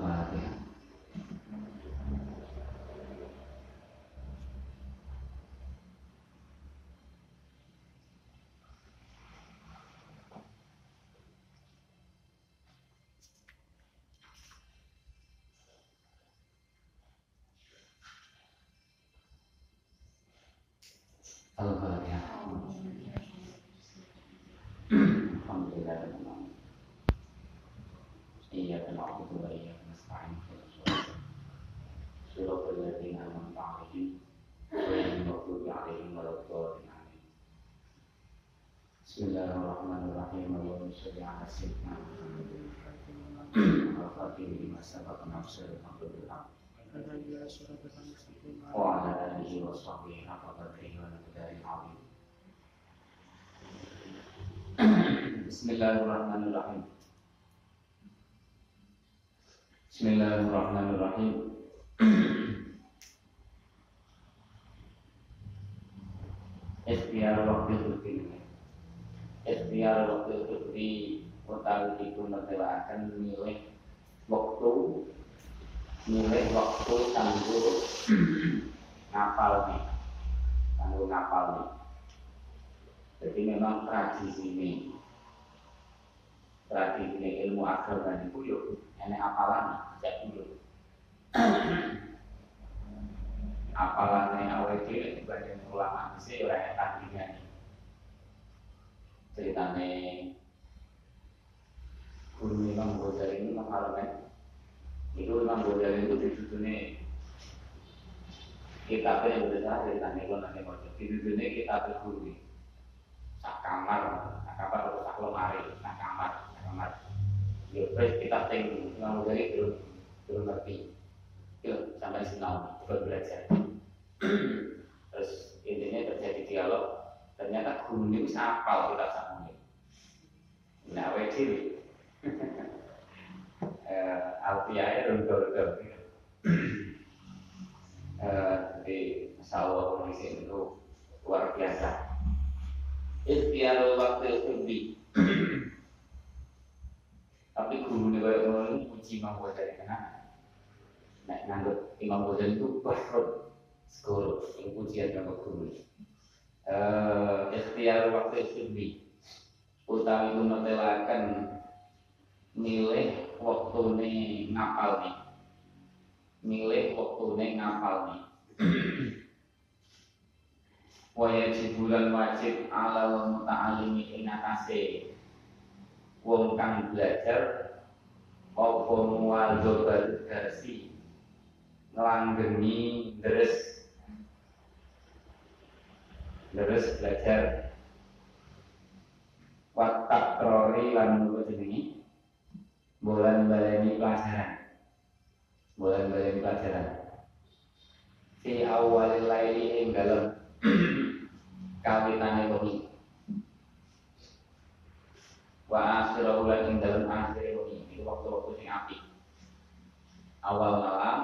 khawatir Alhamdulillah. Alhamdulillah. Iya, kenapa itu ya? الذين أنعمت عليهم غير المغضوب عليهم ولا الضالين بسم الله الرحمن الرحيم اللهم صل على سيدنا محمد الفاتح لما سبق ناصر الحق بالحق وعلى آله وصحبه حق قدره ومقداره العظيم بسم الله الرحمن الرحيم Bismillahirrahmanirrahim. Ikhtiar waktu itu Ikhtiar waktu di utawi itu akan milih waktu milih waktu tangguh ngapal nih. Tangguh ngapal nih. Jadi memang tradisi ini tradisi ini ilmu agama itu yuk enek apalan sejak dulu apalane awal dhewe dibanding ulama mesti ora enak tandingan ceritane Guru Imam Ghazali ini mengalami itu Imam Ghazali itu dijudune kitabnya yang besar ceritane kalau nanti mau dijudune kitab guru sak kamar sak kamar atau sak lemari sak kamar sak kamar. Ya kita sing Imam Ghazali belum belum ngerti. Yuk sampai sinau coba belajar terus intinya terjadi dialog. Ternyata guru ini bisa apal kita sama nah cilik Alfiah itu dor jadi Masya Allah kondisi itu luar biasa. Ikhtiar waktu itu tapi guru ini kayak ngono puji Imam Ghazali kenapa Nek nganggep Imam Ghazali itu bafrod Sekolah yang pujian sama guru. Uh, Ikhtiar waktu istri Utawi itu menelakan Milih waktu ini ngapal nih. Milih waktu ini ngapal nih. Wajib bulan wajib ala muta'alimi inatase Wong kang belajar Apa mual jobat garsi ngelanggeni deres deres belajar watak rori lan nulis ini bulan baleni pelajaran. Bulan baleni pelajaran. Fi awal laili ing dalam kawitane wengi. Wa akhirul lan ing dalam akhir wengi. Itu waktu-waktu sing apik. Awal malam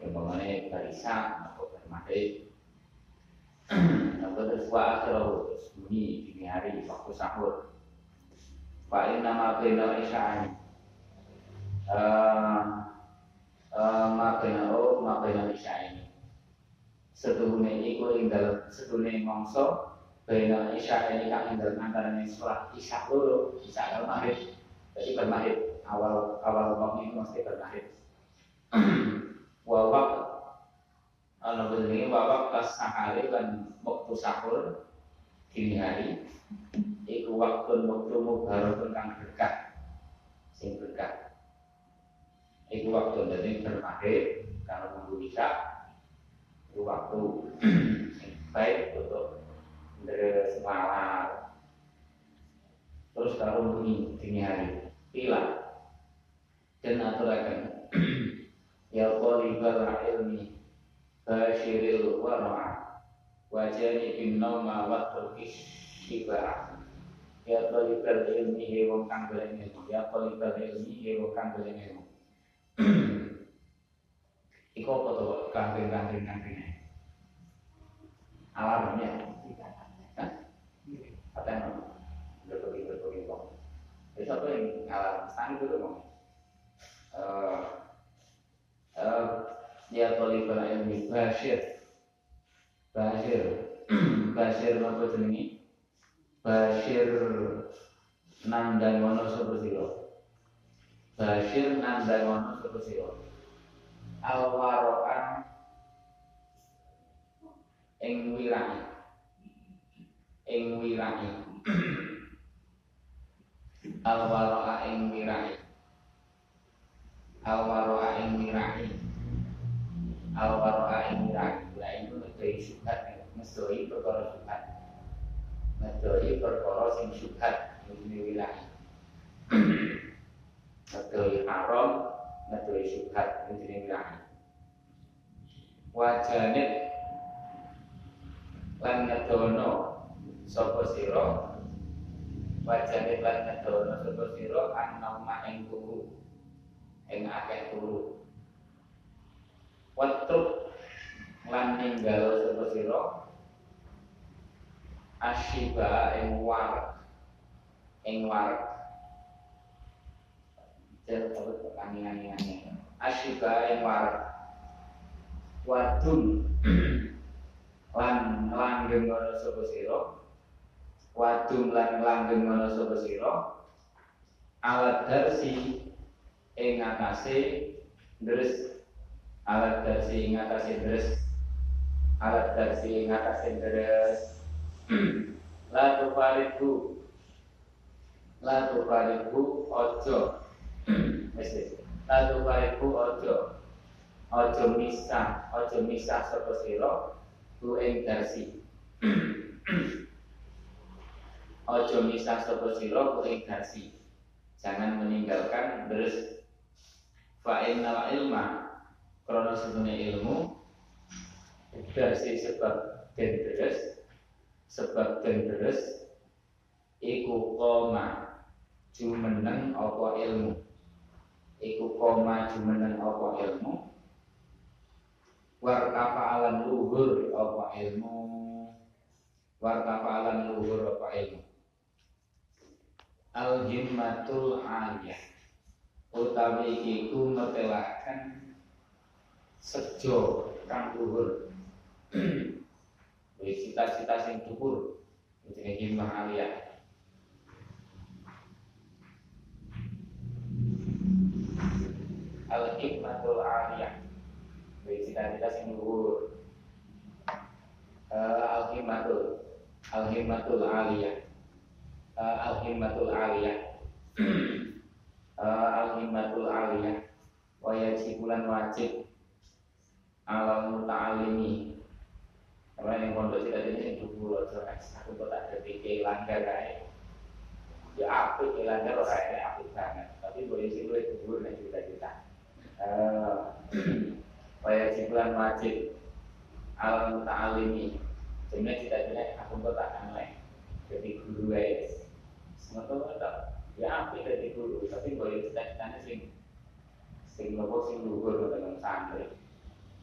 yang mengenai barisa atau bermaghrib atau terus wa akhirul bunyi dini hari waktu sahur. Pak ini nama bina isya'ani Ma bina o ma bina isya'ani Setuhune iku ing dalam setuhune mongso Bina isya'ani kang ing dalam antara sekolah isya' loro Isya' kalau maghrib. Jadi bermahid awal awal waktu itu mesti bermahid Wawak Ana begini wawak tas sahari dan waktu sahur dini hari. Iku waktu waktu mubarakun kang berkah. Sing berkah. Iku waktu dari bermahir kalau nunggu bisa itu waktu sing baik untuk dari semalam terus kalau bunyi dini hari. Pila. Dan aturakan ya qalibal ilmi basyiril wara'a wajani bin nauma wa turkish shibah ya talibal ilmi he wong kang golek ilmu. Ya talibal ilmi he wong kang golek ilmu. Iku apa kambing kambing alarmnya? Hah? berpergi kok itu apa yang alarm. Itu dong eh eh ya talibal ilmi bashir. Bashir. Bashir apa jenenge Bashir nandangono sapa sira? Bashir nandangono sapa sira? Alwaroan. Ing wirangi ing wirangi Alwaroa ing wirangi Alwaroa ing wirangi Alwaroa ing wirangi Lah itu ngedoi syubhat Ngedoi perkara syubhat ngedoi perkara sing syubhat ini wilayah ngedoi haram ngedoi syubhat ini wilayah wajanit lan ngedono sapa sira wajanit lan ngedono sapa sira annama ing turu ing akeh turu Watruk lan ninggal sapa sira asyiba ing warak ing angin-angin asyiba ing warak wadun lan langgeng ngono sapa sira? Wadun lan langgeng ngono sapa sira? Alat darsi ing atase alat darsi ing atase deres alat darsi ing atase deres la tufariku la tufariku ojo. Wis wis. La tufariku ojo. Ojo misah. Ojo misah sapa sira ku ing darsi ojo misah sapa sira ku ing darsi jangan meninggalkan terus fa innal ilma krana sebenarnya ilmu darsi sebab den terus sebab dan deres iku koma jumeneng apa ilmu? Iku koma jumeneng apa ilmu? Warkafa alam luhur apa ilmu? Warkafa alam luhur apa ilmu? Al himmatul aliyah. Utawi iku sejo kang luhur Wis cita-cita sing dhuwur jenenge himmah aliyah. Al hikmatul aliyah. Wis cita-cita sing dhuwur. Al hikmatul Al hikmatul aliyah. Al hikmatul aliyah. Al hikmatul aliyah. Wa yajibulan wajib alal muta'alimi. Karena yang pondok tidak ini yang dulu loh jelas aku kok tak ada pikir langgar kae ya apik ilangnya ora enak apik banget. Tapi boleh sih boleh kubur nek juta-juta. Eh kaya cipulan wajib. Al muta'alimi. Sebenarnya cita-cita aku kok tak aneh jadi guru guys. Semoga tak ya apik jadi guru. Tapi boleh cita-citanya sing sing nopo sing luhur dengan santri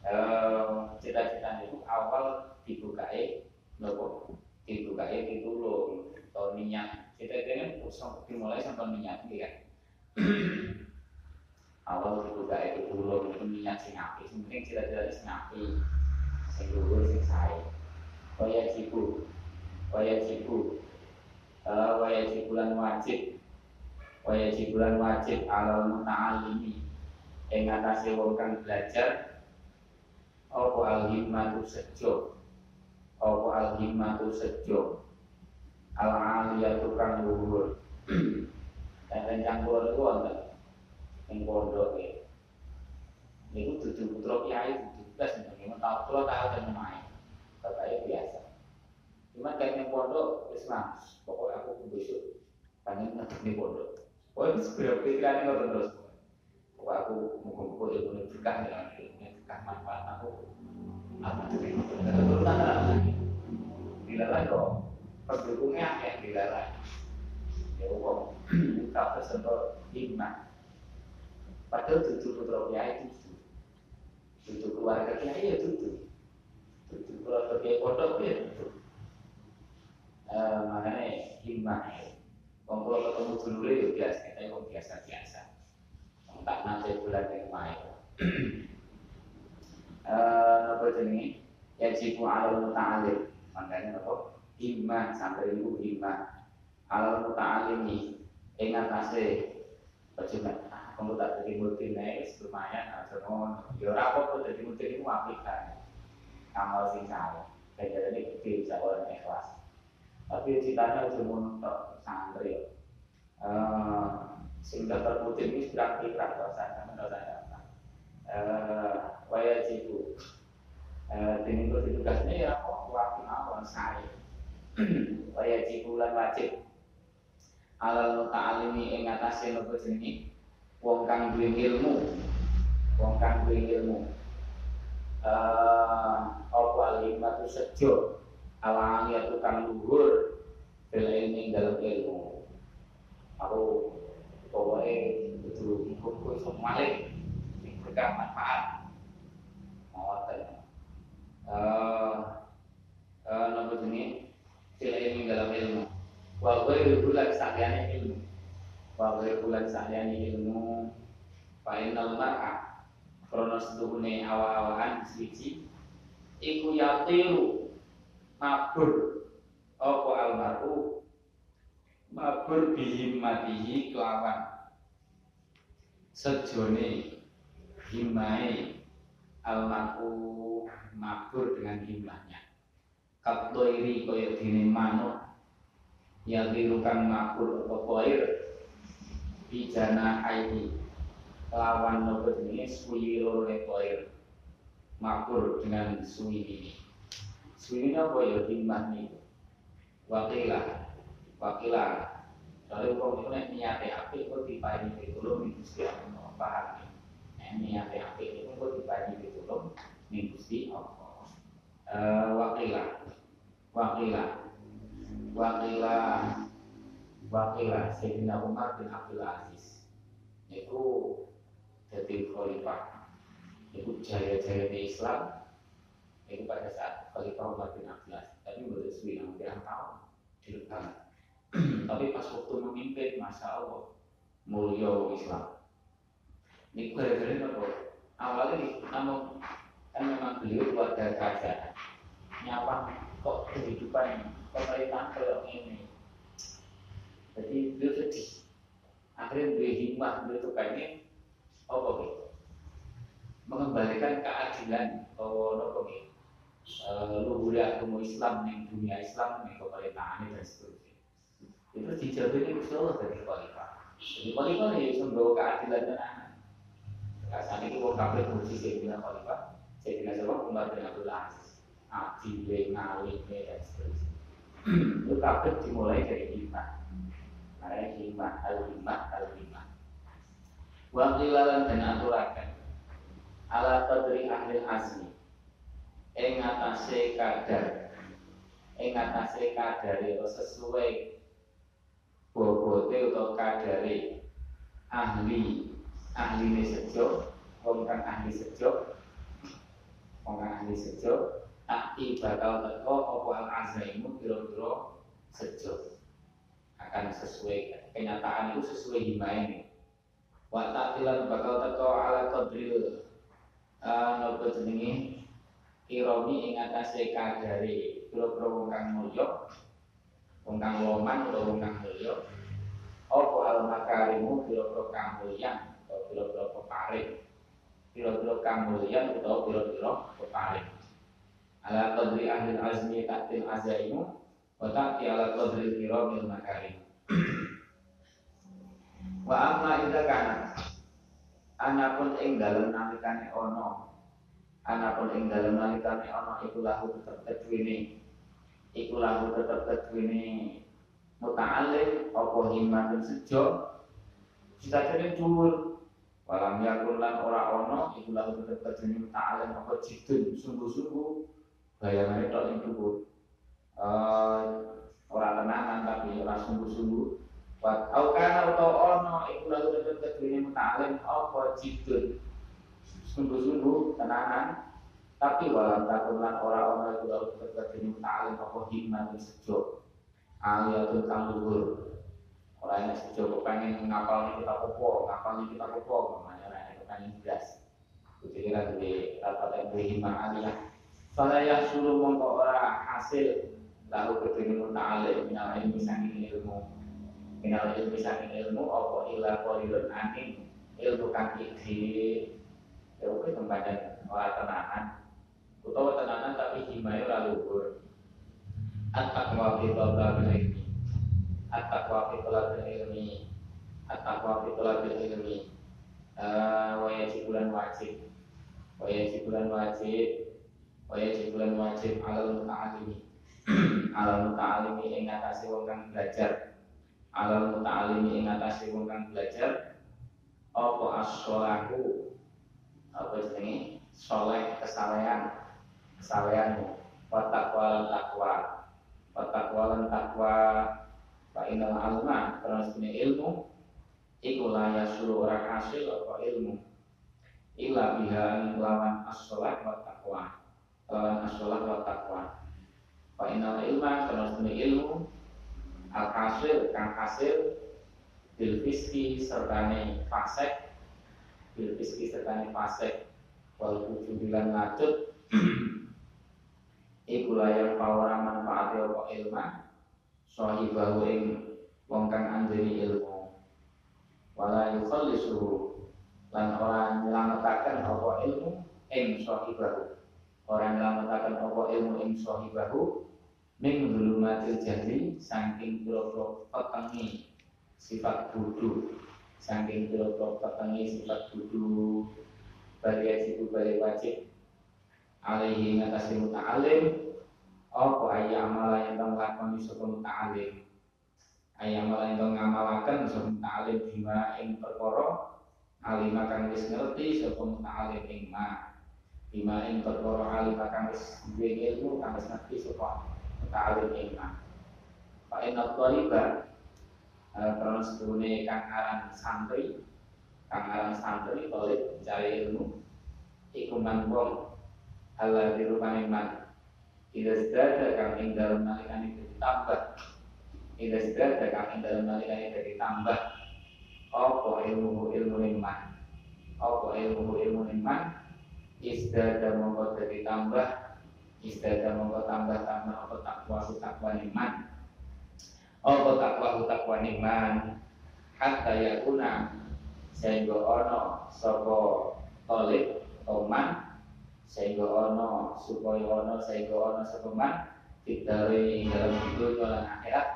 eh cita-citanya itu awal dibukai nopo? Dibukai ditulung atau kita ini dimulai sampai niat kan? Awal dibuka itu dulu itu niat sing api penting cita-cita sing api sing luhur sing sae. Kaya cipu kaya cipu uh, kaya cipulan wajib. Kaya cipulan wajib alal muta'alimi ing atase wong kang belajar apa al-himmatu sejo apa al-himmatu sejo al-aliyatu kang luhur dan rencang kula niku wonten ing pondok e. Niku dudu putra kiai dudu blas nggih tau kula tau ten omahe. Bapake biasa. Cuma kayak ning pondok wis mas, pokok aku besok pengen ngadep ning pondok. Itu sebenarnya pikirannya ngoten terus. Pokok aku muga-muga ilmu ini berkah ya, berkah manfaat aku. Apa tuh? Keturunan lagi. Dilarang kok. Pendukungnya kayak dilarang. Ya, wong kita sentuh iman Padahal tujuh putra kiai itu tujuh keluarga kiai ya tujuh tujuh keluarga kiai pondok ya tujuh eh, makanya iman kalau ketemu dulu ya biasa kita yang biasa biasa tak nanti bulan yang main eh, apa jenis ya jibu alal muta'alim makanya apa? Iman sampai ibu iman alal muta'alim ini ingat kasih bagaimana kamu tak jadi multi naik lumayan atau non ya apa pun jadi multi itu aplikasi amal sing salah. Kayak jadi gede bisa orang ikhlas. Tapi ceritanya cuma untuk santri. Sing daftar multi ini berarti dosa sama dosa waya cipu uh, ini itu tugasnya ya waktu awal saya waya cipu lan wajib. Alal ta'alimi ing atase nopo jenenge wong kang duwe ilmu. Wong kang duwe ilmu. Eh apa alimatu sejo? Alangnya tukang luhur? Bila ini dalam ilmu. Aku pokoknya itu ikutku semua malik berkah manfaat. Mawaten eh eh nomor ini bila ini dalam ilmu. Wa bulan sakjane ilmu. Wa bulan sa'yani ilmu. Fa innal mar'a krana setuhune awa-awahan siji iku yatiru mabur. Apa almaru mabur bihimmatihi kelawan. Sejone himai almaru mabur dengan himahnya katoiri kaya dini manuk yang dirukan mabur apa koir bijana haidi lawan nopo jenis suwi loro koir makur dengan suwi ini. Suwi ini apa ya nih wakilah wakilah kalau kau nih niatnya api kau dipahami ditulung nih gusti Allah paham nih niatnya api itu kau dipahami ditulung nih gusti Allah. Wakilah wakilah wakilah Wakilah Sayyidina Umar bin Abdul Aziz. Itu jadi khalifah. Itu jaya-jaya di Islam. Itu pada saat khalifah Umar bin Abdul Aziz. Tapi menurut suwi yang pirang tahun di tapi pas waktu memimpin Masya Allah mulia Islam ini gara-gara apa? Awalnya namun kan memang beliau keluarga kerajaan nyapa kok kehidupan pemerintahan kayak ini jadi beliau sedih. Akhirnya beliau himmah beliau itu pengen apa gitu? Mengembalikan keadilan bahwa apa gitu? Luhur agama Islam yang dunia Islam yang pemerintahan dan seterusnya. Itu dijawab ini Gusti Allah dari khalifah. Jadi khalifah ya membawa keadilan dan saat itu mau kafir kursi Sayyidina Khalifah Sayyidina siapa Umar bin Abdul Aziz Adil, Ngalim, dan seterusnya. Itu kafir dimulai dari iman Makanya himmah, al-himmah, al-himmah. Wa qilalan dan aturakan. Ala qadri ahli asli ing atase kadar. Ing atase kadare sesuai bobote utawa kadare ahli ahli ini sejo wong kang ahli sejo. Wong kang ahli sejo. Tapi bakal teko apa al azaimu kira-kira sejo? Akan sesuai. Kenyataan itu sesuai himae ini wa ta'tilan bakal teko ala qadril. Uh, nopo jenenge? Iromi ing atase kadare. Pira-pira wong kang mulya wong kang loman utawa wong kang mulya. Apa al makarimu pira-pira kang mulya pira-pira peparing pira-pira kang mulya utawa pira-pira peparing ala qadri ahli azmi ta'til azaimu wa ta'ti ala qadri kiramil makarim. Wa amma idza kana anapun ing dalem nalikane ana anapun ing dalem nalikane ana iku lahu tetep kedhuwene iku lahu tetep kedhuwene muta'allim apa himmatun sejo cita-citane dhuwur walam yakun lan ora ana iku lahu tetep kedhuwene muta'allim apa jidun sungguh-sungguh bayangane tok ing dhuwur uh, ora tenanan tapi ora sungguh-sungguh Wa au kana utawa ono iku lalu tetep kedune mutalim apa jidun. Sungguh-sungguh tenanan tapi walau takun lan ora ono iku lalu tetep kedune mutalim apa hikmah sejo. Aliyatun kang luhur. Ora enak sejo kok pengen ngapal kita popo, ngapal kita popo, namanya ora enak pengen belas. Kucira di rapat yang berhimah aliyah. Fala yahsulu mongko ora hasil lalu kedune mutalim minal ilmi saking ilmu. Minal ilmi saking ilmu apa ila qalilun aning ilmu kang iki ya oke tembakan ora tenanan. Utawa tenanan tapi himayo ora luhur at-taqwa fi ilmi at-taqwa fi talabil ilmi. At-taqwa fi talabil ilmi. Wa yajibulan wajib. Wa yajibulan wajib. Wa yajibulan wajib alal muta'alimi alal muta'alimi ing atase wong kang belajar. Alal muta'alimi ing atase wong kang belajar. Apa as-sholahu apa jenenge? Soleh kesalehan kesalehanmu wa taqwa lan taqwa. Wa taqwa lan taqwa wa inal alma karena sebenarnya ilmu iku la yasulu ora hasil apa ilmu. Illa biha lawan as-sholah wa taqwa. Lawan as-sholah wa taqwa. Wa inal ilma karena sebenarnya ilmu al hasil kang hasil bil fiski sertane fasek bil fiski sertane fasek wal wujudilan ngacut iku layang pawara manfaati apa ilma sahibahu ing wong kang anjeni ilmu. Wala yukhallisuhu lan ora nyelametaken apa ilmu ing sahibahu. Ora nyelametaken apa ilmu ing sahibahu min zulumatil jahli saking pira-pira petengi sifat budu. Saking pira-pira petengi sifat budu bagi wajib bagi wajib. Alaihi ngatasi muta'alim apa ayah amalan yang telah lakoni sapa muta'alim ayah amalan yang telah ngamalaken sapa muta'alim bima ing perkara? Alima kang wis ngerti sapa muta'alim ing ma. Bima ing perkara alima kang wis duwe ilmu kang wis ngerti sapa ta'alim iman Pak Inat Thaliba Karena sebelumnya kang aran santri Kang aran santri Thalib mencari ilmu. Iku manbong Allah dirupani man Ida sedada kang ing dalam nalikani ditambah. Ida sedada kang ing dalam nalikani ditambah. Apa ilmu ilmu iman? Apa ilmu ilmu iman? Isdada mongko ditambah Istada mongko tambah tambah apa takwa takwa iman? Apa takwa takwa iman? Hatta yakuna. Sehingga ono Sopo tolip Oman Sehingga ono Supaya ono Sehingga ono Sopo man Fitari dalam dunia dan akhirat.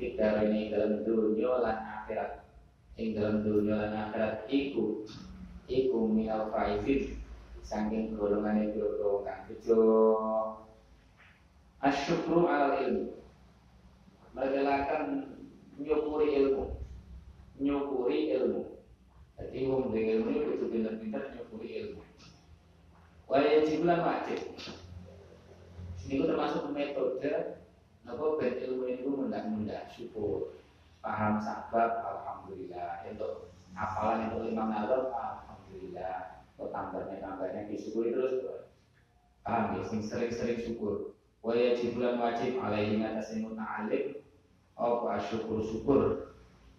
Fitari dalam dunia dan akhirat. Ing dalam dunia dan akhirat Iku Iku minal faizin saking golongan itu kang bejo. Asyukru al ilmu. Merelakan nyukuri ilmu. Nyukuri ilmu. Jadi wong ilmu itu pinter-pinter nyukuri ilmu Waya jibulan wajib. Ini termasuk metode apa ben ilmu itu mendak-mendak syukur. Paham sahabat alhamdulillah. Untuk hafalan untuk lima nazar alhamdulillah. Untuk tambahnya tambahnya disyukuri terus paham ya? Sering-sering syukur. Waya jibulan wajib alaihi atas muta'alim apa syukur syukur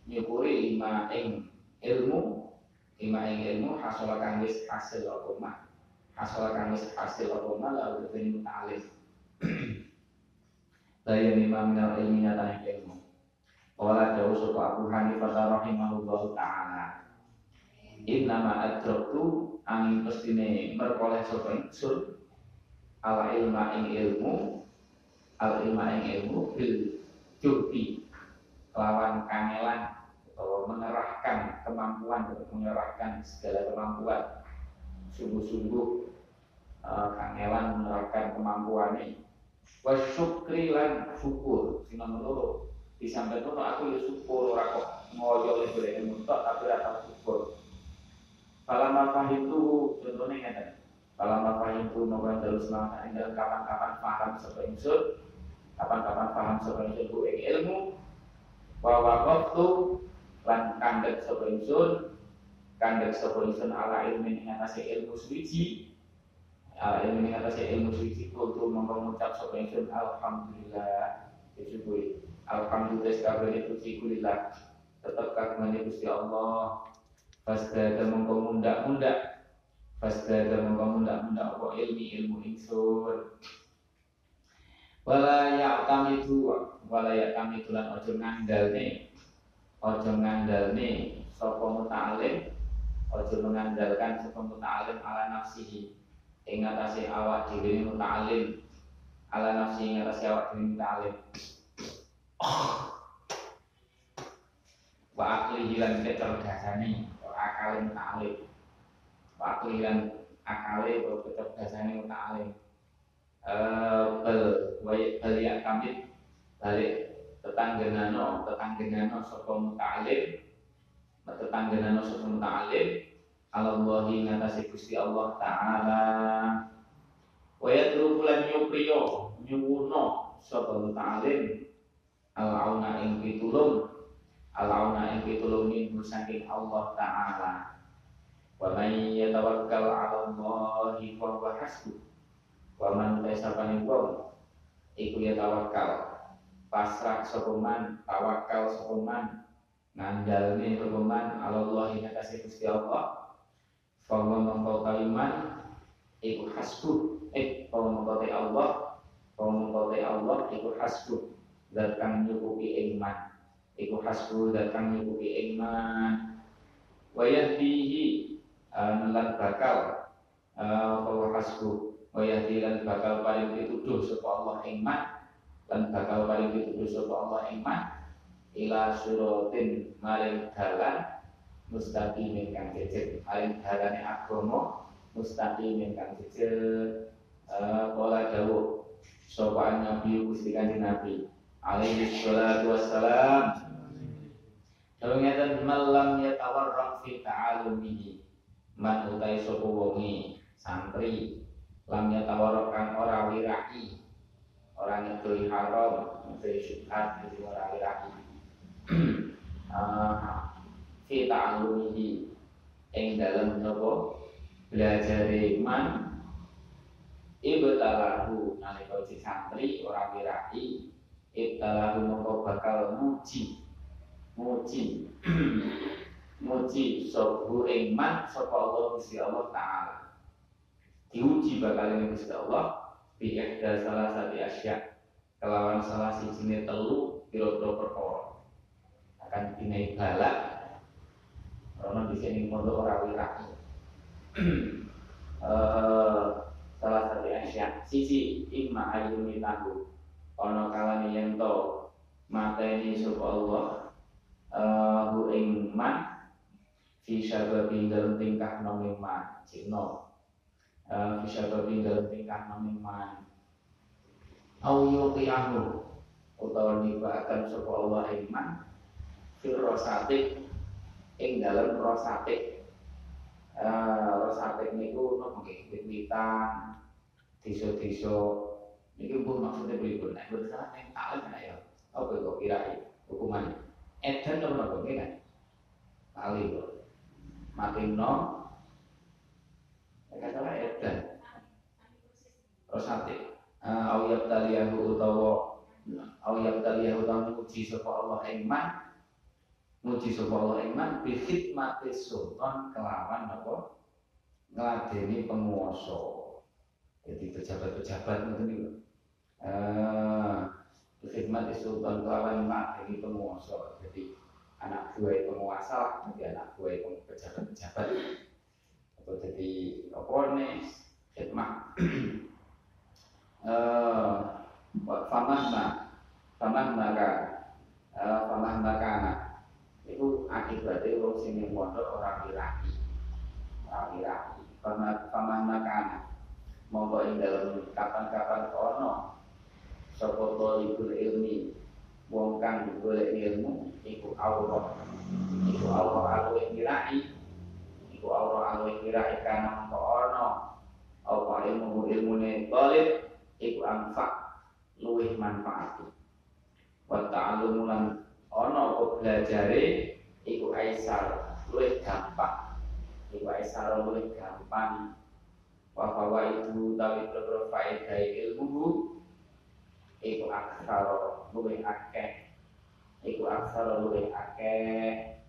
nyukuri lima ing ilmu lima ing ilmu hasil kang wis hasil apa kang wis hasil apa mah lalu dene muta'alif Daya lima minal ilmi nyata ilmu. Wala jauh sopa Abu Hanifah rahimahullah ta'ala. Innama adroktu angin pestine merkoleh sopa insun. Ala ilma ing ilmu Al ilma ing ilmu bil juhdi lawan kangelan atau mengerahkan kemampuan untuk mengerahkan segala kemampuan sungguh-sungguh uh, mengerahkan kemampuan ini. Wasyukri lan syukur. Sinon loro di samping itu aku ya syukur ora kok ngoyo oleh boleh ilmu tapi ora syukur. Falamma itu contohnya ngeten. Falamma fahitu maka terus semangat dalam kapan-kapan paham sebagai insur kapan-kapan paham sebagai ilmu ilmu. Bahwa waktu lan kandek sapa ingsun kandek ingsun ala ilmu ing atase ilmu suci. Ala ilmu ing atase ilmu suci ngucap sapa ingsun alhamdulillah. Disyukuri alhamdulillah sekabehane puji kulillah tetap kagungane Gusti Allah. Fasdada mongko mundak-mundak. Fasdada mongko mundak-mundak apa ilmi ilmu ingsun. Wala ya kami tu wala ya kami tulan ojo ngandal nih ojo ngandal nih sopo muta'alim ojo mengandalkan sopo muta'alim ala nafsihi. Ing atase awak dhewe muta'alim ala nafsi ing atase awak dhewe muta'alim wa akli hilan kecerdasane akal muta'alim wa akli hilan akale kecerdasane muta'alim bel bal ya kami balik tetanggenano tetanggenano sapa muta'alim tetanggenano sapa muta'alim Allahi ngatasi Gusti Allah taala. Wa yatlubu lan yupriyo nyuwuno sapa muta'alim al-auna ing pitulung. Al-auna ing pitulung min saking Allah taala. Wa may yatawakkal 'ala Allahi fa huwa hasbuh Waman tesapane wong iku ya tawakal. Pasrah sopeman, tawakal sopeman, ngandalne sopeman Allah ing atase Gusti Allah. Fawa mengkau kaliman iku hasbu. Eh, fawa mengkau Allah, fawa mengkau Allah iku hasbu. Dan kang nyukupi iman. Iku hasbu dan kang nyukupi iman. Wayahdihi lan bakal fawa hasbu Wayahdi lan bakal paling dituduh sapa Allah iman lan bakal paling dituduh sapa Allah iman ila suratin maring dalan mustaqimin kang jejer maring dalane agama mustaqimin kang jejer pola eh, dawuh sapa nabi Gusti Kanjeng Nabi? Alaihi salatu wassalam. Kalau ngeten malam ya tawarrak fi ta'alumihi. Man utai sapa wonge? Santri. Lam yatawarokkan ora wirai orang itu haram itu syubhat itu ora wirai ah, fi ta'alumihi ing dalam nopo belajar iman. Ibtalahu nalika si santri ora wirai ibtalahu mongko bakal muji. Muji. Muji sobu iman sapa Allah Gusti Allah taala. Diuji bakal ini Gusti Allah bi ihda salah satu asya. Kelawan salah si sini telu pira-pira perkara akan dinai balak karena di sini mondok ora wiraki eh, salah satu asya sisi imma ayuni tahu. Ono kalane yen to mateni sapa Allah eh hu ing man sababi dalam tingkah nomi ma cino uh, bisa dalam tingkah memiman au yuqi'ahu utawa akan sapa Allah fil rosatik ing dalam rosatik. Uh, rosatik niku nopo nggih? Wit-witan desa-desa pun maksudnya pripun nek boten salah nek taklim nek ya. Apa kok kira hukuman? Edan nopo nopo nggih kan kali kok. Makin no nek salah edan. Rosatik. Uh, au yabtaliyahu utawa au yabtaliyahu utawa muji sapa Allah iman muji sapa Allah iman bi sultan kelawan apa? Ngladeni penguasa. Jadi pejabat-pejabat itu nih eh bi khidmati sultan kelawan ngladeni penguasa. Jadi anak buah penguasa jadi anak buah pejabat-pejabat. Atau jadi apa khidmat. Eh famahna famahna ka famahna kana itu akibatnya wong sing ning pondok ora wiraki ora wiraki famahna kana monggo ing dalam kapan-kapan ono sapa talibul ilmi wong kang golek ilmu iku Allah. Iku Allah alwe mirai iku Allah alwe mirai kana mongko ono apa ilmu ilmune talib iku anfa luwih manfaat. Wa ta'allumu ana apa belajare iku aisar luwih gampang. Iku aisar luwih gampang. Wa fawa itu tawi pro faedah ilmu iku aksara luwih akeh. Iku aksara luwih akeh.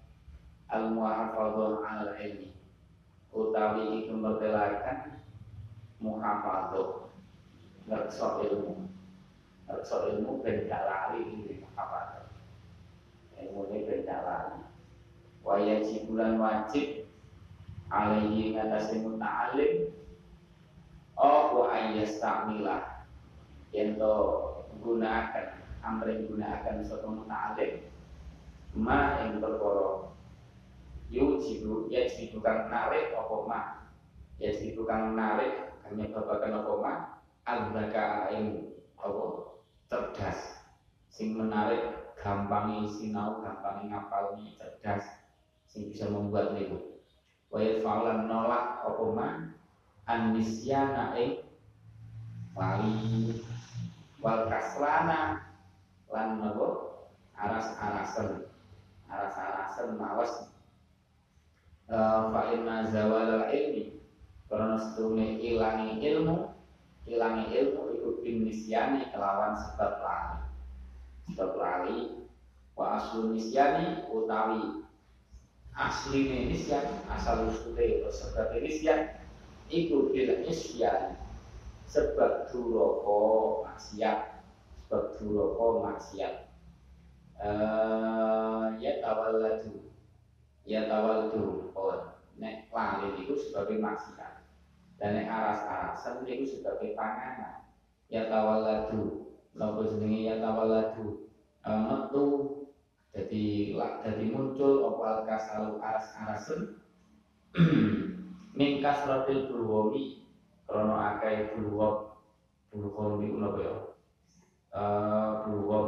Al muhafadzah al ilmi utawi iku mertelakan muhafadzah ngerso ilmu. Ngerso ilmu ben gak lali ini apa ilmu ini lali waya bulan wajib alaihi ngatasi muta'alim wa ayas ta'milah yang to gunakan amrin gunakan suatu muta'alim ma yang yujibu ya jibu kang narik apa ma? Ya jibu kang narik hanya babakan apa ma? Al-baka yang apa? Cerdas. Sing menarik gampangi sinau gampangi ngapalni cerdas sing bisa membuat niku. Wa falan nolak apa man? Anisyana ing wali wal kaslana lan napa aras-arasen. Aras-arasen mawas fa inna zawal ilmi. Karena setune ilangi ilmu hilangi ilmu itu binisyani kelawan sebab lali sebab lali wa aslu nisyani utawi asli nisyan asal usule sebab nisyan iku bil nisyan. Sebab duroko maksiat sebab duroko maksiat. Uh, ya tawalladu ya tawalladu. Oh nek lali itu sebagai maksiat. Dan yang aras-arasan itu sebagai panganan. Ya tawalladu nopo jenenge ya tawalladu e, metu. Jadi jadi muncul opal kasalu aras-arasan mingkas rotil bulwomi. Krono akai bulwom bulwom itu nopo ya bulwom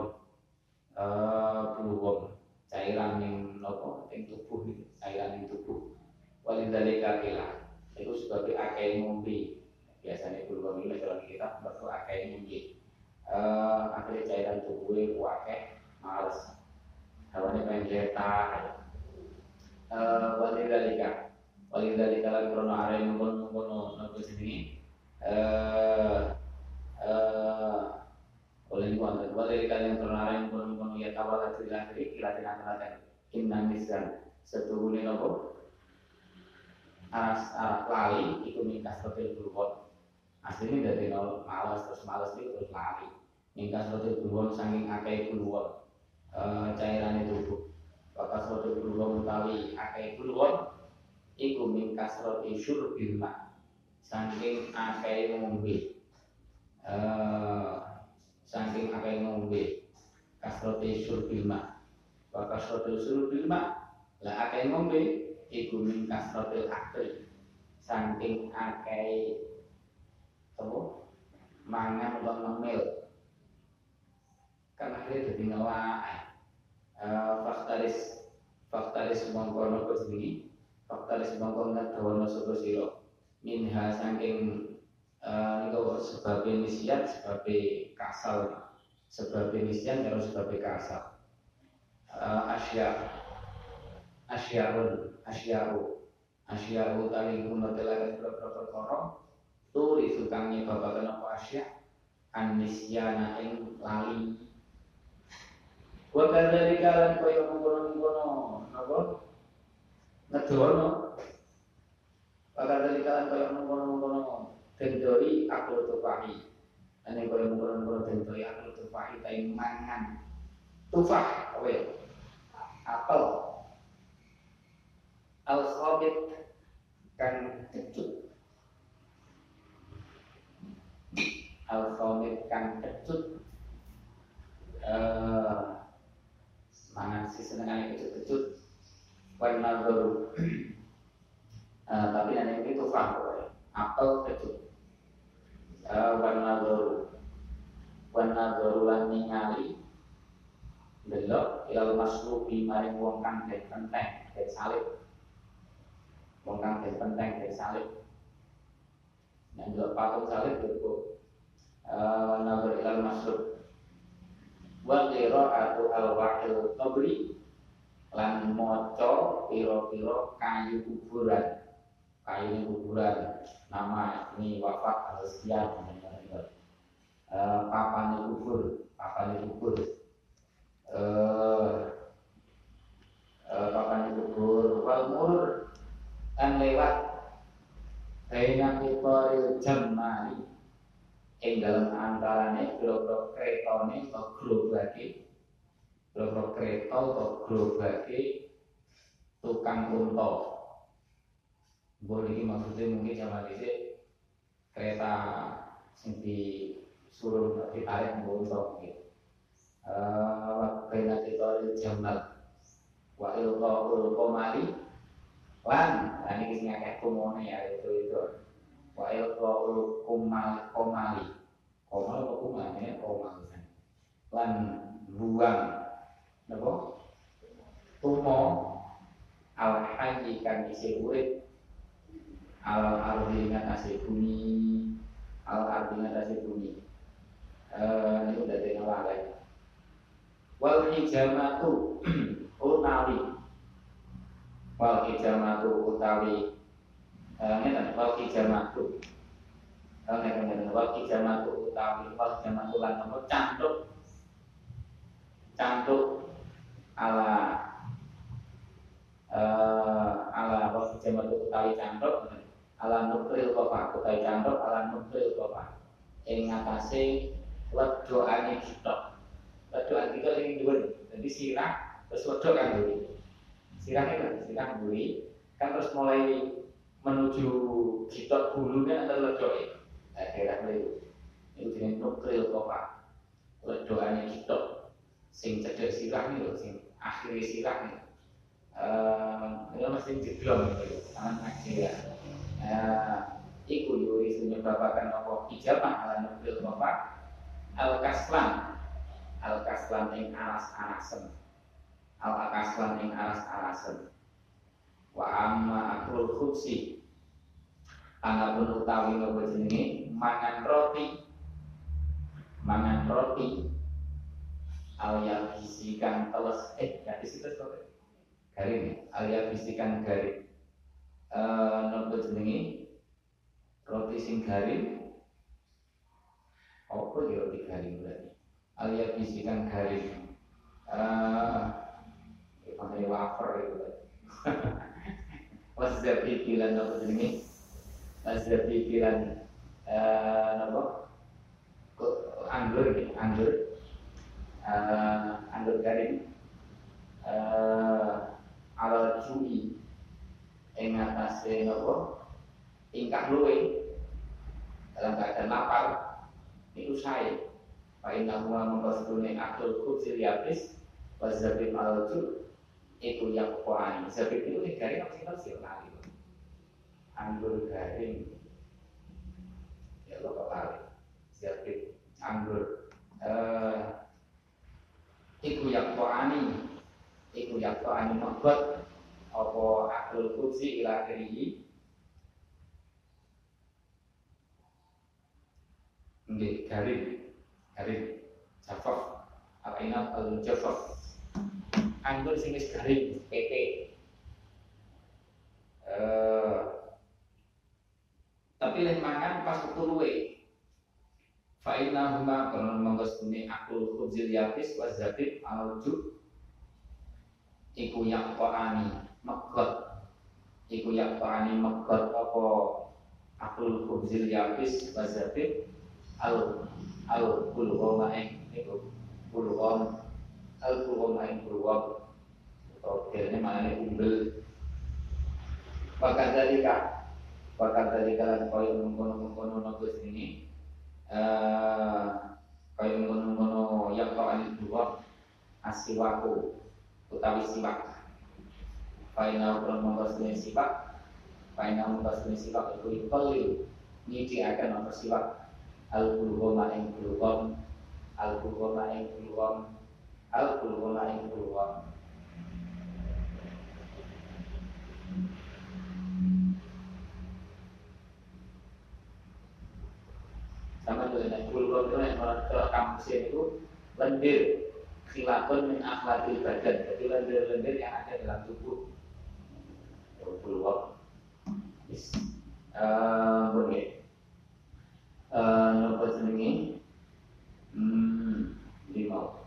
bulwom cairan yang nopo? Yang tubuh cairan yang tubuh. Walidhalika kilah itu sebagai akai ngombe. Biasanya dulu ini kalau kita betul akai ngombe uh, akhirnya cairan tubuhnya kuake males. Hawane pengen uh, wali dalika wali dalika lan krono are nunggu nunggu nunggu sini. Uh, uh, oleh ibu anda wali dalika yang krono are nunggu nunggu ya tawala tidak kira tidak akan inna misran setuhune nopo? Aras aras lali itu minta seperti berbuat aslinya dari nol malas terus malas itu terus lali minta seperti berbuat saking akai berbuat e, cairan itu Bapak seperti berbuat utawi akai berbuat iku minta seperti syurbil mak saking akai ngombe. E, saking akai ngombe. Kasroti Bapak seperti syurbil mak lah akai ngombe iku min kasratil akli saking akeh apa mangan utawa ngemil. Kan akhirnya jadi ngelak uh, faktaris faktaris mongko nopo jenenge faktaris mongko ngadawana sapa sira minha saking uh, niku sebab nisyan sebab kasal. Sebab nisyan karo sebab kasal. Uh, asya asyaun asyaru asyaru guna telaga beberapa perkara turi sukang nyebabakan apa asya anisyana ing lali. Wa kadzalika lan kaya mengkono-mengkono napa? Ngedono wa kadzalika lan kaya mengkono-mengkono gendori akul tufahi. Ane kaya mengkono-mengkono gendori akul tufahi ta mangan. Tufah apa ya? Apel. Al khabit kan kecut al khabit kan kecut. Uh, mangan si senengannya kecut-kecut. Warna baru uh, tapi nanti ini tuh faham apel kecut. Uh, warna baru warna baru lan ningali. Belok ilal maslubi maring wong kang den penteng den salib. Wong kang den penteng den salib. Dan juga patung salib itu uh, nazar ilal maslub wa qira'atu al-wahil qabri lan maca pira-pira kayu kuburan. Kayu kuburan. Nama ini wafat harus sekian uh, papan kubur papan kubur uh, uh, papan kubur wal mur kan lewat Baina kitoril jamari ing dalam antarane biro-biro kretone atau gerobake biro-biro kereta atau gerobake tukang unta. Boleh ini maksudnya mungkin zaman ini kereta sing disuruh ditarik unta mungkin. Waktu nanti tori jamal. Wa ilqa ulqa mali lan ini kisahnya kayak kumone ya itu itu. Wa ilqaul kumal komali. Komal apa kumal ya komal lan buang napa tumo al hayyi kan isi urip. Al ardi ngatasi bumi. Al ardi ngatasi bumi. Eh udah dengar lagi wal hijamatu utawi. Wal hijamatu utawi ngeten wal kijamatu ngeten ngeten wal kijamatu utawi. Wal kijamatu lan nopo cantuk cantuk ala uh, ala wal kijamatu utawi cantuk ala nukril kofa utawi cantuk ala nukril kofa ing ngatasé wedokane kita wedokane kita sing dhuwur jadi sirah terus wedok kan mburi sirahnya kan sirah mburi kan terus mulai menuju kitab bulunya ada ledoi eh, daerah itu itu dengan nukril kopa ledoannya kitab sing cedek sirah nih loh sing akhirnya sirah nih uh, itu mesti jeblong gitu tangan aja ya. Uh, iku yuri menyebabkan apa? Ijabah ala nukril kopa al kaslan al kaslan ing aras arasen al kaslan ing aras arasen wa amma akrul khubsi. Anapun utawi nopo jenenge? Mangan roti. Mangan roti alia bisikan teles. Eh ya bisikan kok garing alia bisikan garing. Eh nopo jenenge roti sing garing. Apa ya roti garing berarti? Alia bisikan garing. Eh uh, wafer itu waszabi bilan apa jenenge waszabi bilan eh napa anggur anggur eh anggur garing eh ala jui ing atase napa ingkang luwe dalam keadaan lapar itu saya Pak Indah Muhammad Rasulullah Abdul Qudsi Liabis Wazabim al-Jur itu yang kuani zabib itu garing apa sih tafsir lali. Anggur garing. Ya lo lali. Zabib anggur eh itu yang kuani iku yakto anu mabot apa aklul kursi ila akhirih? Nggih garing garing jafaf. Apa ingat al jafaf anggur sing wis garing PP eh tapi lek mangan pas waktu luwe huma kana mangkostune akul khubzil yafis wa zabib al iku yang qani megot. Iku qani megot apa akul khubzil yafis wa al al kulhoma ing iku. Kulhom al kulhoma ing kulhom atau kayaknya mana umbel. Bahkan dari kak bahkan dari kalian kau yang mengkono mengkono nopo ini kau yang mengkono mengkono yang kau ini dua asiwaku utawi siwak. Faina ukron mongkos dunia siwak Faina mongkos dunia siwak Iku ikoli Nidi akan nomor siwak. Al-Bulgoma ing bulgom Al-Bulgoma ing bulgom Al-Bulgoma ing bulgom bulgom itu yang orang kampus itu lendir. Khilafun min akhlakil badan. Jadi lendir-lendir yang ada dalam tubuh. Peluang yes. uh, boleh. Uh, nopo jenenge? Hmm lima.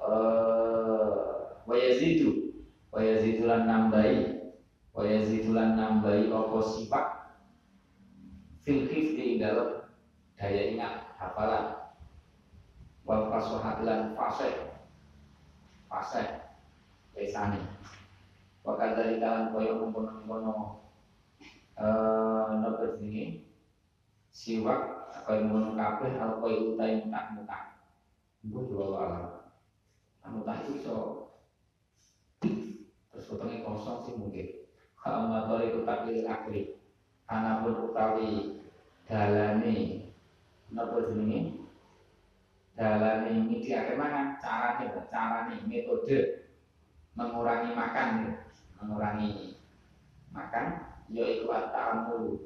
Uh, wayazidu wayazidu lan nambahi. Wayazidu lan nambahi apa sifat? Fil di dalam daya ingat hafalan. Wal fasohat lan fasih. Fasih wakal dari kalan koyo mengkono-mengkono eh nopo jenenge? Siwak koyo mengkono kabeh al koyo utai mutak-mutak ibu dua alam. Mutak itu so terus utangnya kosong sih mungkin. Kalau motor itu tak pilih akhir karena pun utawi dalane nopo jenenge? Dalam ini dia mana caranya cara nih metode mengurangi makan mengurangi makan yaitu atamu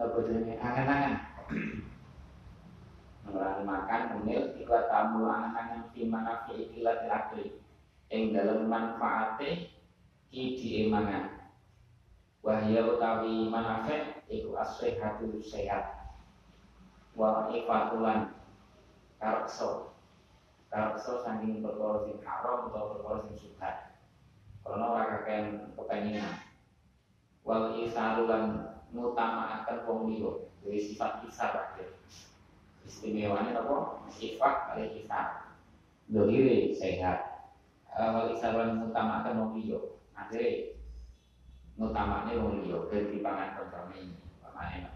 jenis angan-angan. Mengurangi makan menil itu atamu angan-angan di mana fi'ilat akli yang dalam manfaatnya ki emangan wahya utawi manafek iku as-sehatu sehat wa ifatulan karakso karakso saking perkara sing haram atau perkara sing subhat karena ora kakean kepenginan wal isaru lan ngutamakaken wong liya. Dari sifat isar aja istimewanya apa? Sifat kali isar dohire sehat. Eh, wal isar lan ngutamakan wong liya. Akhirnya wong liya. Dari pangan kompromi pamane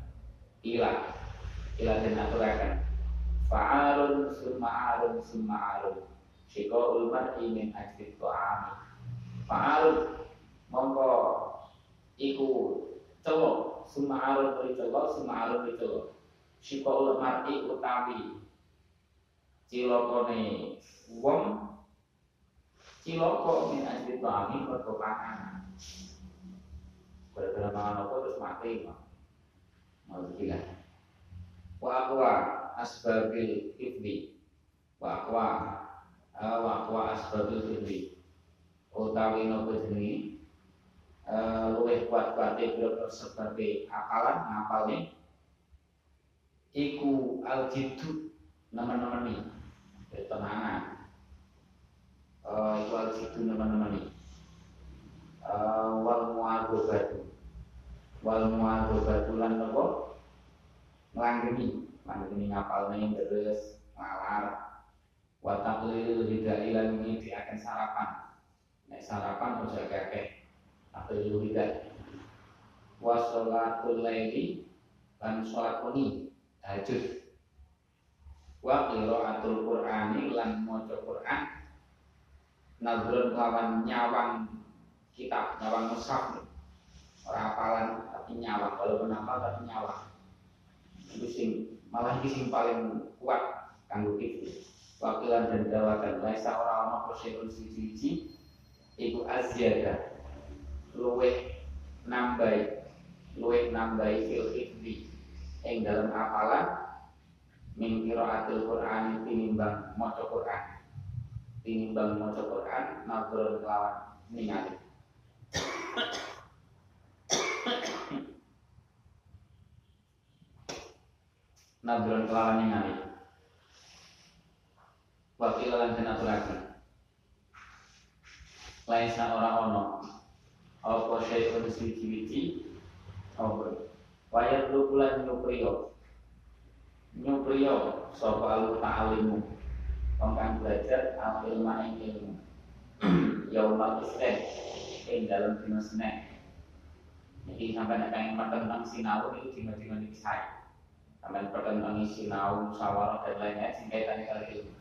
ilah ilah dan aturakan. Fa'alun summa alun summa alun. Shiko ulmar min ajli ta'ami Fa'alun Mongko Iku Celo Summa alun beri celo Summa alun beri celo ulmar utawi Cilokone Wong Ciloko min ajli ta'ami Mergo pangan Gara-gara mangan apa terus mati Mau gila wa aqwa asbabil ibni. Wa aqwa eh, wa aqwa asbabil ibni. Utawi nopo jenenge eh, luwih kuat-kuate biro sebagai akalan ngapalne iku al jiddu nemen-nemen iki tenangan. Uh, iku al jiddu nemen-nemen iki uh, wal muadzabatu wal muadzabatu lan nopo langgeni langgeni ngapal nih terus ngalar. Wataklil hidai lan ini akan sarapan. Nek sarapan harus kakek taklil hidai wa sholatul laili lan sholat kuni tahajud. Wa qiraatul qur'ani lan maca Qur'an. Nazrun lawan nyawang kitab nyawang mushaf. Ora apalan tapi nyawang. Walaupun hafal tapi nyawang itu sing malah itu sing paling kuat kanggo kita wakilan dan dawakan. Laisa ora ana kosyun siji-siji iku azyada luweh nambahi luweh nambahi fil hifdi ing dalam hafalan min qiraatil Qur'an tinimbang maca Qur'an. Tinimbang maca Qur'an nadron kelawan ningali nadron kelawan ningali wakil lan den aturaken lain sa ora ono. Apa syai'un siji-wiji apa? Wayat lukulan nyupriyo. Nyupriyo sapa alu ta'alimu? Wong kang belajar al ilma ing ilmu. Yaumal isnen ing dalam dina Senin. Jadi sampai nek pengen tentang sinau itu dina-dina niki saya sampai pertentang sinau musyawarah dan lainnya sing kaitannya kali ilmu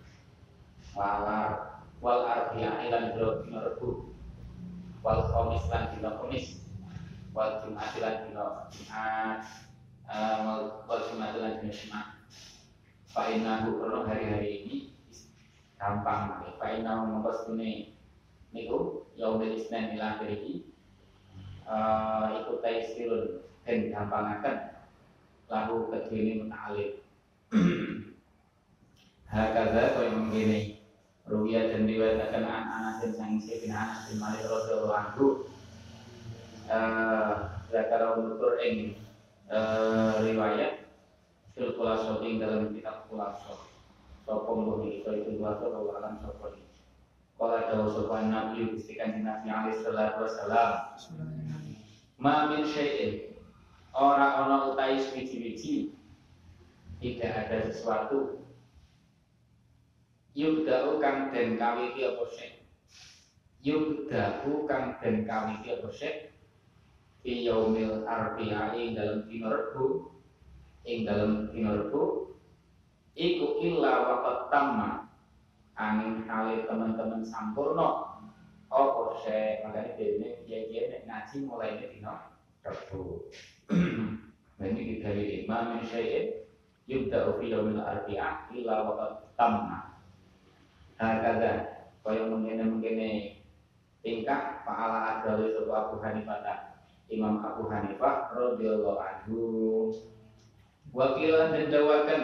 walar wal arbi'a ilan bro dina rebu wal khomis lan dina khomis wal jumat lan dina jumat eh, wal jumat lan dina jumat. Fa'inahu krono hari-hari ini gampang Fa'inahu mongkos ini niku yaumil isnen ila akhirih uh, iku taisirun dan gampangaken lahu kedini muta'alif Hakaza kaya mengini Ruya dan riwayatkan an Anas dan sang bin Anas bin Malik radhiyallahu anhu. Eh zakara nutur ing eh, riwayat fil khulaso ing dalam kitab khulaso sapa mbuh iso itu khulaso wa alam iki? Kala dawu sapa Nabi Gusti Kanjeng Nabi alaihi salatu wasalam Ma min syai'in ora ana utai suci-suci tidak ada sesuatu. Yubda'u kang den kawiti apa syai yubda'u kang den kawiti apa syai fi yaumil arbi'i dalam dina Rebo ing dalam dina Rebo iku illa waqt tamma. Angin kali teman-teman sampurno apa syai makanya dene kiai-kiai nek ngaji ini Nah ini dari imam syai'in yubda'u fi yaumil arbi'a illa waqt tamma. Hakada kaya mengene-mengene tingkah fa'ala adawi sapa Abu Hanifah Imam Abu Hanifah radhiyallahu anhu. Wakilan dan dawakan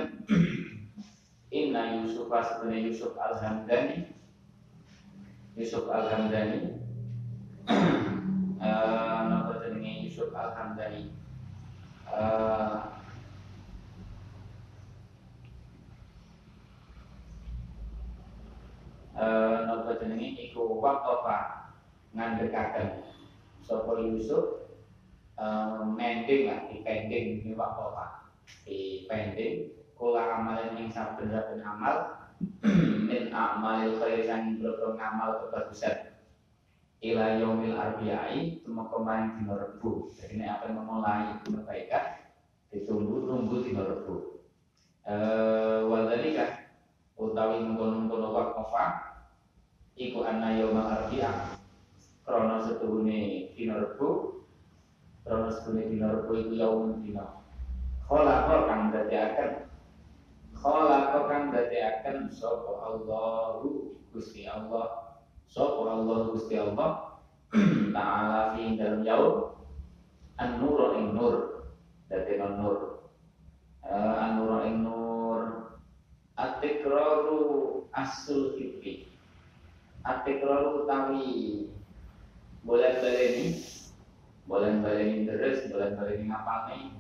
Inna Yusuf sebenarnya Yusuf Al-Hamdani. Yusuf Al-Hamdani. Uh, Yusuf Al-Hamdani uh, uh, Nama jenenge Iku Waqafa Ngandekaken Sopo Yusuf uh, Mending lah, dipending Ini Waqafa Dipending Kula amalin yang saben-saben amal. Min amalil khairi Sang ngamal kebagusan ila yaumil arbi'i cuma kemarin di Rebu. Jadi ini akan memulai kebaikan ditunggu tunggu di Rebu. Eh wadalika utawi mengkono-mengkono waqafa iku anna yaumal arbi'a. Krana setuhune dina Rebu krana setuhune dina Rebu iku yaumun dina. Khalaqa kang dadekaken khalaqa kang dadekaken sapa Allahu Gusti Allah Sopo Allah Gusti Allah Ta'ala fi dalam yaum An-nur ing nur. Dati nur. Uh, An-nur ing nur. Atikraru asul hibbi Atikraru utawi Boleh baleni Boleh baleni terus Boleh baleni ngapalni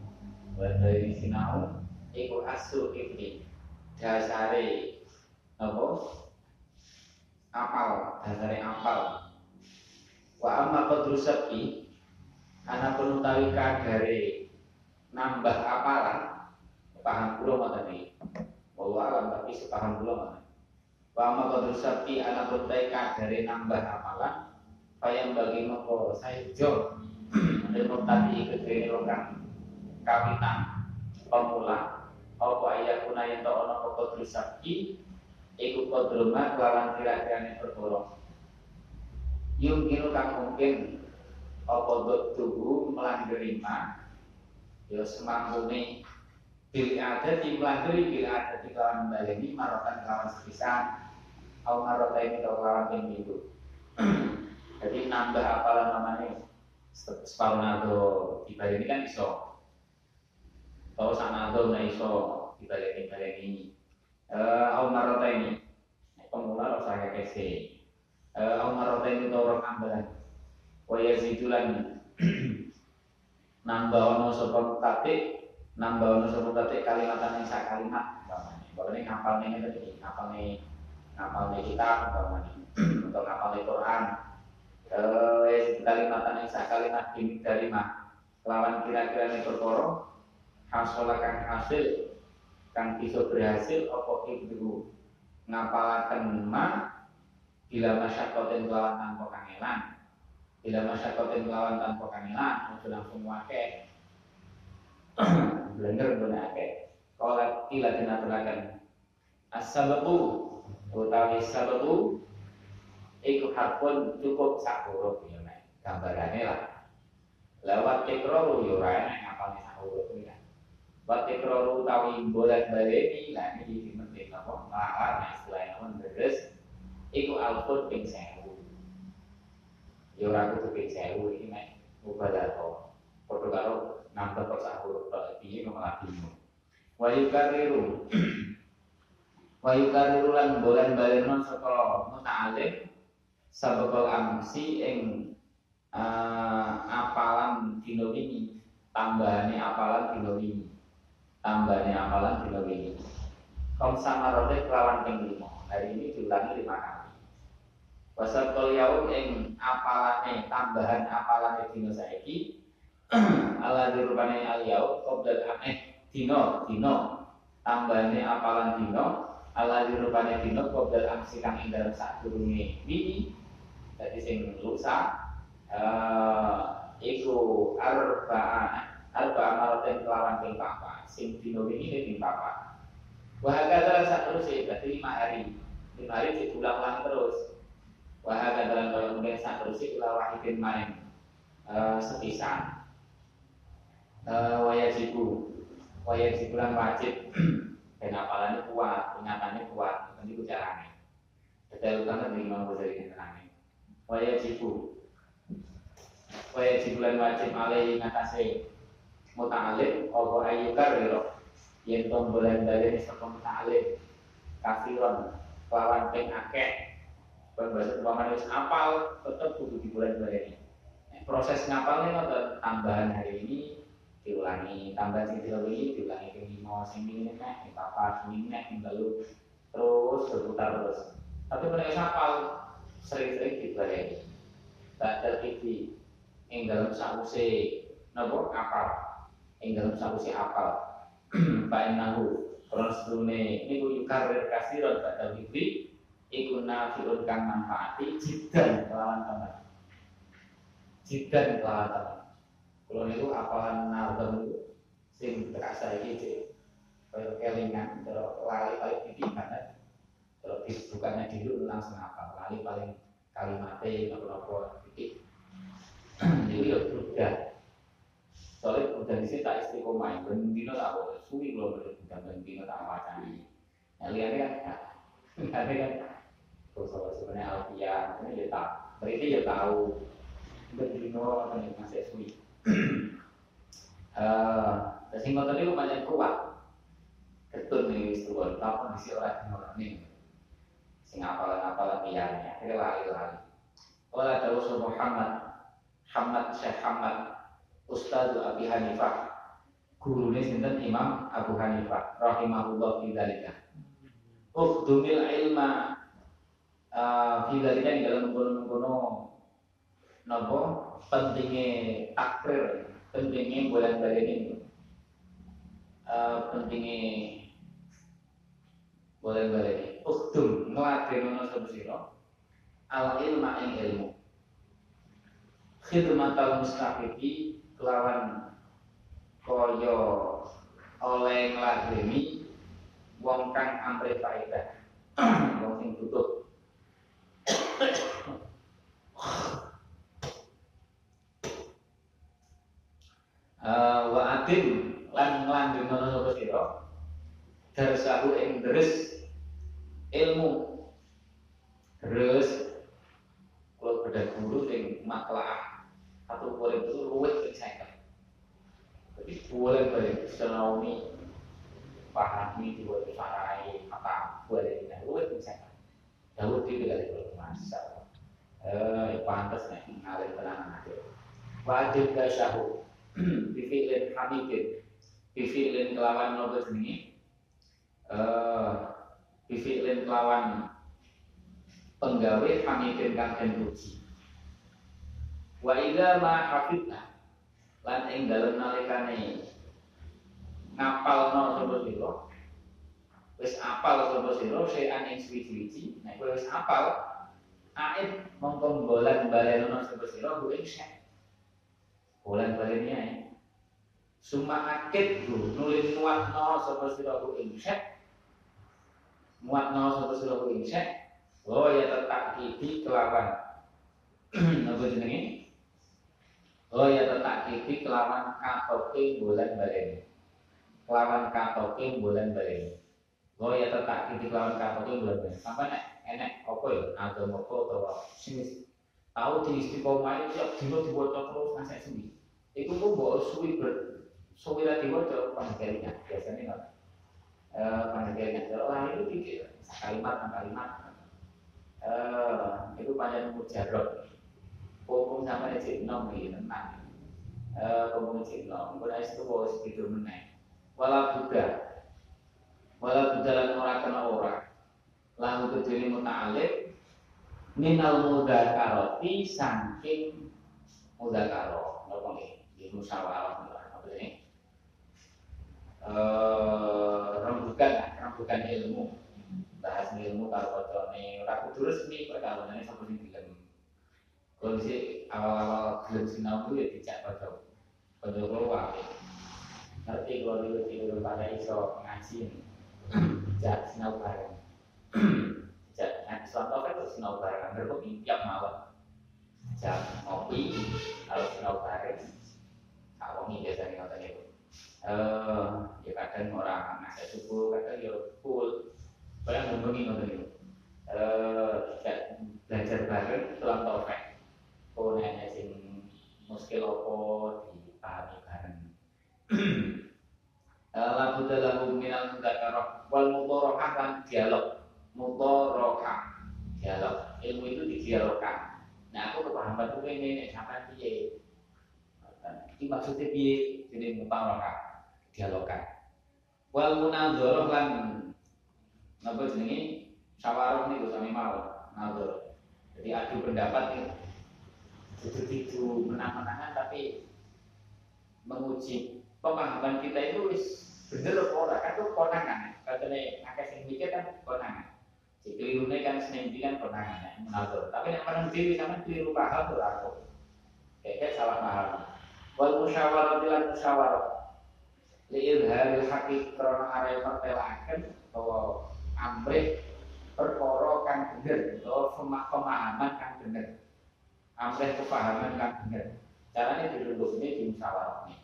Boleh baleni sinau. Iku asul hibbi Dasari Apa? Apal. Dasare. Apal. Wa amma qadru sabki ana penutawi kadare nambah apalan paham kula ngoten iki. Wallahu alam tapi sepaham kula ngoten wa amma qadru sabki ana penutawi kadare nambah apalan payang bagi moko saijo ilmu tadi kedene orang kawitan pemula apa ayakuna yang tak qadru sabki iku kodroma kelawan kira-kirane perkara. Yungkinu kang mungkin. Apa tubuh melanggeri ma? Ya semangkune bil ada di melandui bil ada di kawan baleni marotan kawan sepisan. Au marotan atau kawan yang minggu jadi nambah apalan namanya. Separuh nado di baleni kan iso. Atau sana nado na iso di baleni uh, au marotan ini pemula rasa kayak kese. Uh, au marotan itu orang ambalan waya zidulan nambah ono sapa tatik nambah ono sapa tatik kalimatan yang sak kalimat umpamane. Pokoknya ngapal nih tadi ngapal nih ngapal nih kita untuk nih Quran. Eh kalimatan yang sak kalimat ini dari mah lawan kira-kira nih perkara hasolakan hasil kang bisa berhasil apa itu ngapalaken ma bila masyakotin lawan tanpa kangelan. Bila masyakotin lawan tanpa kangelan itu langsung wake. Blender benar ake kalau kila dinaturakan as-sababu utawi sababu iku harpun cukup sak huruf ya nek gambarane lah. Lewat tekroru yo ora enak ngapalne sak ya Wat tekroru utawi bolak baleni lah ini di penting apa? Ngawar nah istilahnya pun beres. Iku alfun ping sewu. Ya ora kudu ping sewu iki nek mubalaghah padha karo nambah per sak huruf tok piye malah bingung. Wa yukariru wa yukariru lan bolan baleno saka muta'alim sababal amsi ing uh, apalan dino wingi tambahane apalan dino wingi tambahane apalan dino wingi kom sama rote kelawan ping hari ini diulangi lima kali. Kol yaum ing apalane tambahan apalane dino saiki. Ala dirupane al yaum qobdal eh dino dino tambahane apalan dino ala dirupane dino qobdal amsi kang ing dalem sadurunge wingi dadi sing lusa uh, iku arba arba amaraten kelawan ping papat sing dino wingi ping papat hakadha saterusé dadi lima hari. Lima hari diulang-ulang terus. Wa hakadha kaya mungkin saterusé ila wahidin maring uh, sepisan. Uh, wajibu wajibu lan wajib. Dan apalannya kuat ingatannya kuat nanti ku carane detail utama dari Imam Ghazali ini tenangnya wajibu wajibu lan wajib alai ngatasi muta'alim obo ayyukar riro yang tombolan dari saka muta'alim kafiron lawan ping akeh. Bahasa umpamane wis apal tetep kudu di bulan ini proses ngapalnya ngoten tambahan hari ini diulangi tambah sing diulangi diulangi ping lima sing ini nek ping papat sing nek ping telu terus berputar terus. Tapi mereka sapal sering-sering dibaleni badal iki ing dalam sause napa? Apal ing dalam sause apal bain nahu kalau sedune niku yukarir kasiron badal iki iku nafiun kang manfaati jidan kelawan teman. Jidan kelawan teman. Kalau itu apalan nardem itu sing terasa cek kaya kelingan terus lali paling kan terus bukannya dulu langsung apa lali paling kalimatnya nopo-nopo titik. Jadi ya udah soalnya sini tak istiqomah bendino tak boleh. Suwi kalau berbeda bendino tak wacani. Yang lihatnya kan. Lihatnya kan. Terus sebenarnya Alfia ini dia tak berarti dia tahu. Bendino kan masih suwi. Eh, sing ngoten niku pancen kuat. Ketun nih wis turun, apa mesti ora dimoroni. Sing apalan-apalan liyane, akhirnya lali-lali. Wala tawassul Muhammad. Muhammad Syekh Muhammad Ustaz Abi Hanifah. Gurune sinten? Imam Abu Hanifah. Rahimahullah fi dzalika. Ukhdumil ilma uh, fi dzalika dalam kono-kono napa? Pentingnya takrir pentingnya bulan balik ini. Uh, pentingnya bulan balik ini ukdum ngelakrin sebesino al ilma ing ilmu. Khidmatal mustafifi kelawan koyo oleh ngladrimi wong kang amre faedah. Wong sing butuh uh, wa atim lan nglanjutno sapa sira? Darsahu ing deres ilmu. Terus kalau beda guru sing maklaah satu boleh itu luwih kecaikan jadi boleh boleh senauni pahami dua sarai kata boleh ini luwih kecaikan Dawud itu kalau masa eh pantas nih ngalir tenang aja. Wajib syahu. Bifi'lin hamidin. Bifi'lin kelawan nopo jenenge eh bifi'lin kelawan penggawe hamidin kang den puji wa idza ma hafidna lan ing dalem nalikane ngapalno sapa sira wis apal sapa sira sayan ing suwi-suwi nek kowe wis apal aid mongko bolan balenono sapa sira ku ing syekh Bulan balinnya ya. Suma akid bu nulin muat no sapa sira ku insek. Muat no sapa sira ku insek. Oh ya tetap kelawan. Apa jenenge? Oh ya tetap kiti kelawan katoke bulan balen. Kelawan katoke bulan balen. Oh ya tetap kiti kelawan katoke bulan balen. Sampai nek enek apa ya agama apa utawa sing tahu di istiqomah itu tiap dino dibaca terus ngasih suwi. Iku pun bawa suwi ber suwi lagi dibaca panjangnya biasanya kan. Eh panjangnya wah itu kalimat kalimat. Eh itu panjang mujarab. Hukum sama cek nom ini tenang. Eh hukum cek nom. Kemudian itu bawa segitu meneng. Walau buddha, walau buddha lan ora kena ora. Lalu kediri muta'alib minal mudakaroti saking mudakaro apa nih di musyawarah apa ini eh rembukan rembukan ilmu bahas ilmu kalau kocone ora kudu resmi kalau ini sampai sing kondisi awal-awal gelem sinau itu ya dijak kocok kocok keluar ngerti kalau dulu tidur pada iso ngaji dijak sinau bareng Nah, contoh kan terus sinau bareng, berkopi tiap malam. Jam ngopi, kalau sinau bareng, ini biasanya ngotot itu. Eh, ya kadang orang ngasih subuh, kadang ya full. Bayang ngomongin ngotot itu. Eh, belajar bareng, tulang topeng. Kau nanya sing muskil opo dipahami bareng. Lalu dalam minal mudakarah wal mutorohah kan dialog. Mutoroka dialog. Ilmu itu didialogkan. Nah aku kepahaman tuh ini ini sampai piye? Ini maksudnya piye? Jadi mutoroka dialogkan. Wal munadzoroh lan napa jenenge? Sawaroh niku sami mau nadzor jadi adu pendapat nih itu itu menang-menangan tapi menguji. Pemahaman kita itu wis bener apa ora? Kan itu konangan. Katanya akeh sing mikir kan konangan. Si kelirune kan senin kan konangan ya tapi yang menang diri sama keliru paham berlaku kayak salah paham. Wal musyawarah bilang musyawarah. Liilharil hakik krono araya mertelakan bahwa amrih perkara kan bener atau pemahaman kan bener amrih kepahaman kan bener. Ini di musyawarah. Ini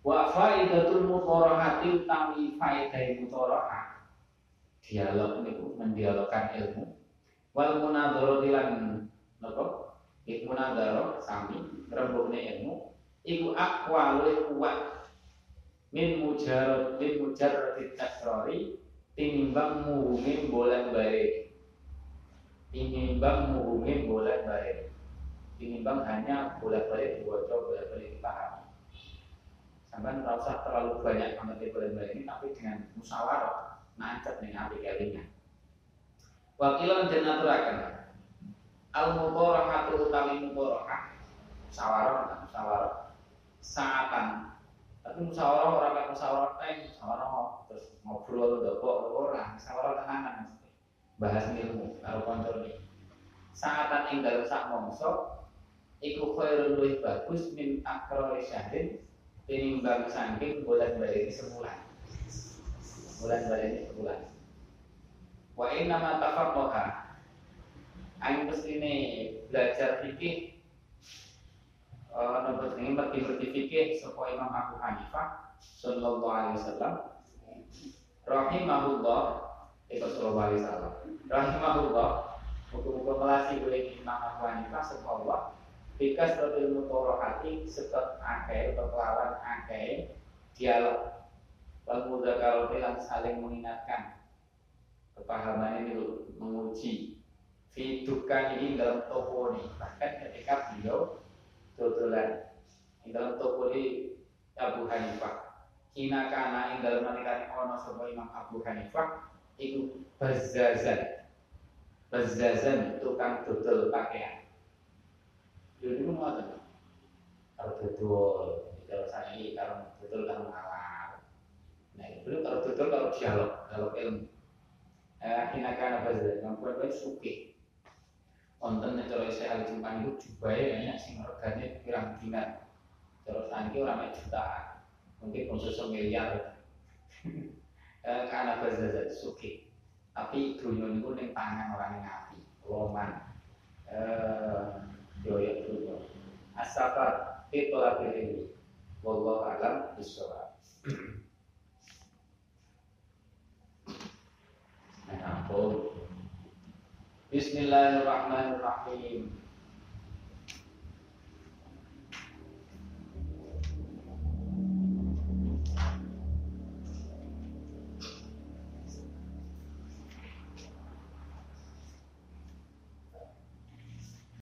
Wa faidatul mutorahati utawi faidah mutorahah. Dialog niku mendialogkan ilmu. Wal munadzara lan napa? Ik munadzara sami rembugne ilmu. Iku aqwa luwih kuat. Min mujarad min mujarad tasrari tinimbang muhunge bolan bare tinimbang muhunge bolan bare tinimbang hanya bolan bare diwaca bolan bare dipahami. Sampai nggak usah terlalu banyak mengerti bulan ini tapi dengan musyawarah nancet dengan api kalinya wakilan dan aturakan. Al mutorahatu utawi mutorahah musyawarah musyawarah. Saatan. Tapi musyawarah orang kayak musyawarah teh musyawarah terus ngobrol dopok orang musyawarah tenanan bahas ilmu karo kontrol ini. Saatan ing dalam sak mongso iku khairun luwih bagus min akrori syahrin tinimbang saking bulan balik sebulan. Bulan balik sebulan. Wa inna ma tafaqaha aing mestine belajar fikih. Terus ini berarti fikih sapa Imam Abu Hanifah sallallahu alaihi wasallam. Rahimahullah itu sallallahu alaihi wasallam rahimahullah Muka-muka melasi oleh Imam Abu Hanifah Allah Bikas ilmu hati sebab akeh atau kelawan akeh dialog. Wal mudzakarati lan saling mengingatkan. Kepahaman ini menguji. Fidukan ini dalam toko ini. Bahkan ketika beliau dodolan Ini dalam toko ini Abu Hanifah. Kina kana ing dalam nalikane ono sapa Imam Abu Hanifah iku bazazan. Bazazan tukang dodol pakaian. Yo niku ngoten. Kalau dodol, kalau saya ini kalau dodol kalau ngalar. Nah, itu kalau dodol kalau dialog, kalau ilmu. Eh, kina kana bazazan, mampuan bae suke. Wonten nek cara saya ahli jumpan itu jubahe banyak sing regane pirang dinar. Terus nanti orang jutaan mungkin untuk semiliar eh, karena berzazat suki tapi dunia itu yang tangan orang yang api loman eh doya dunia asafar lagi ini wallahu alam bisawab Nah, Bismillahirrahmanirrahim.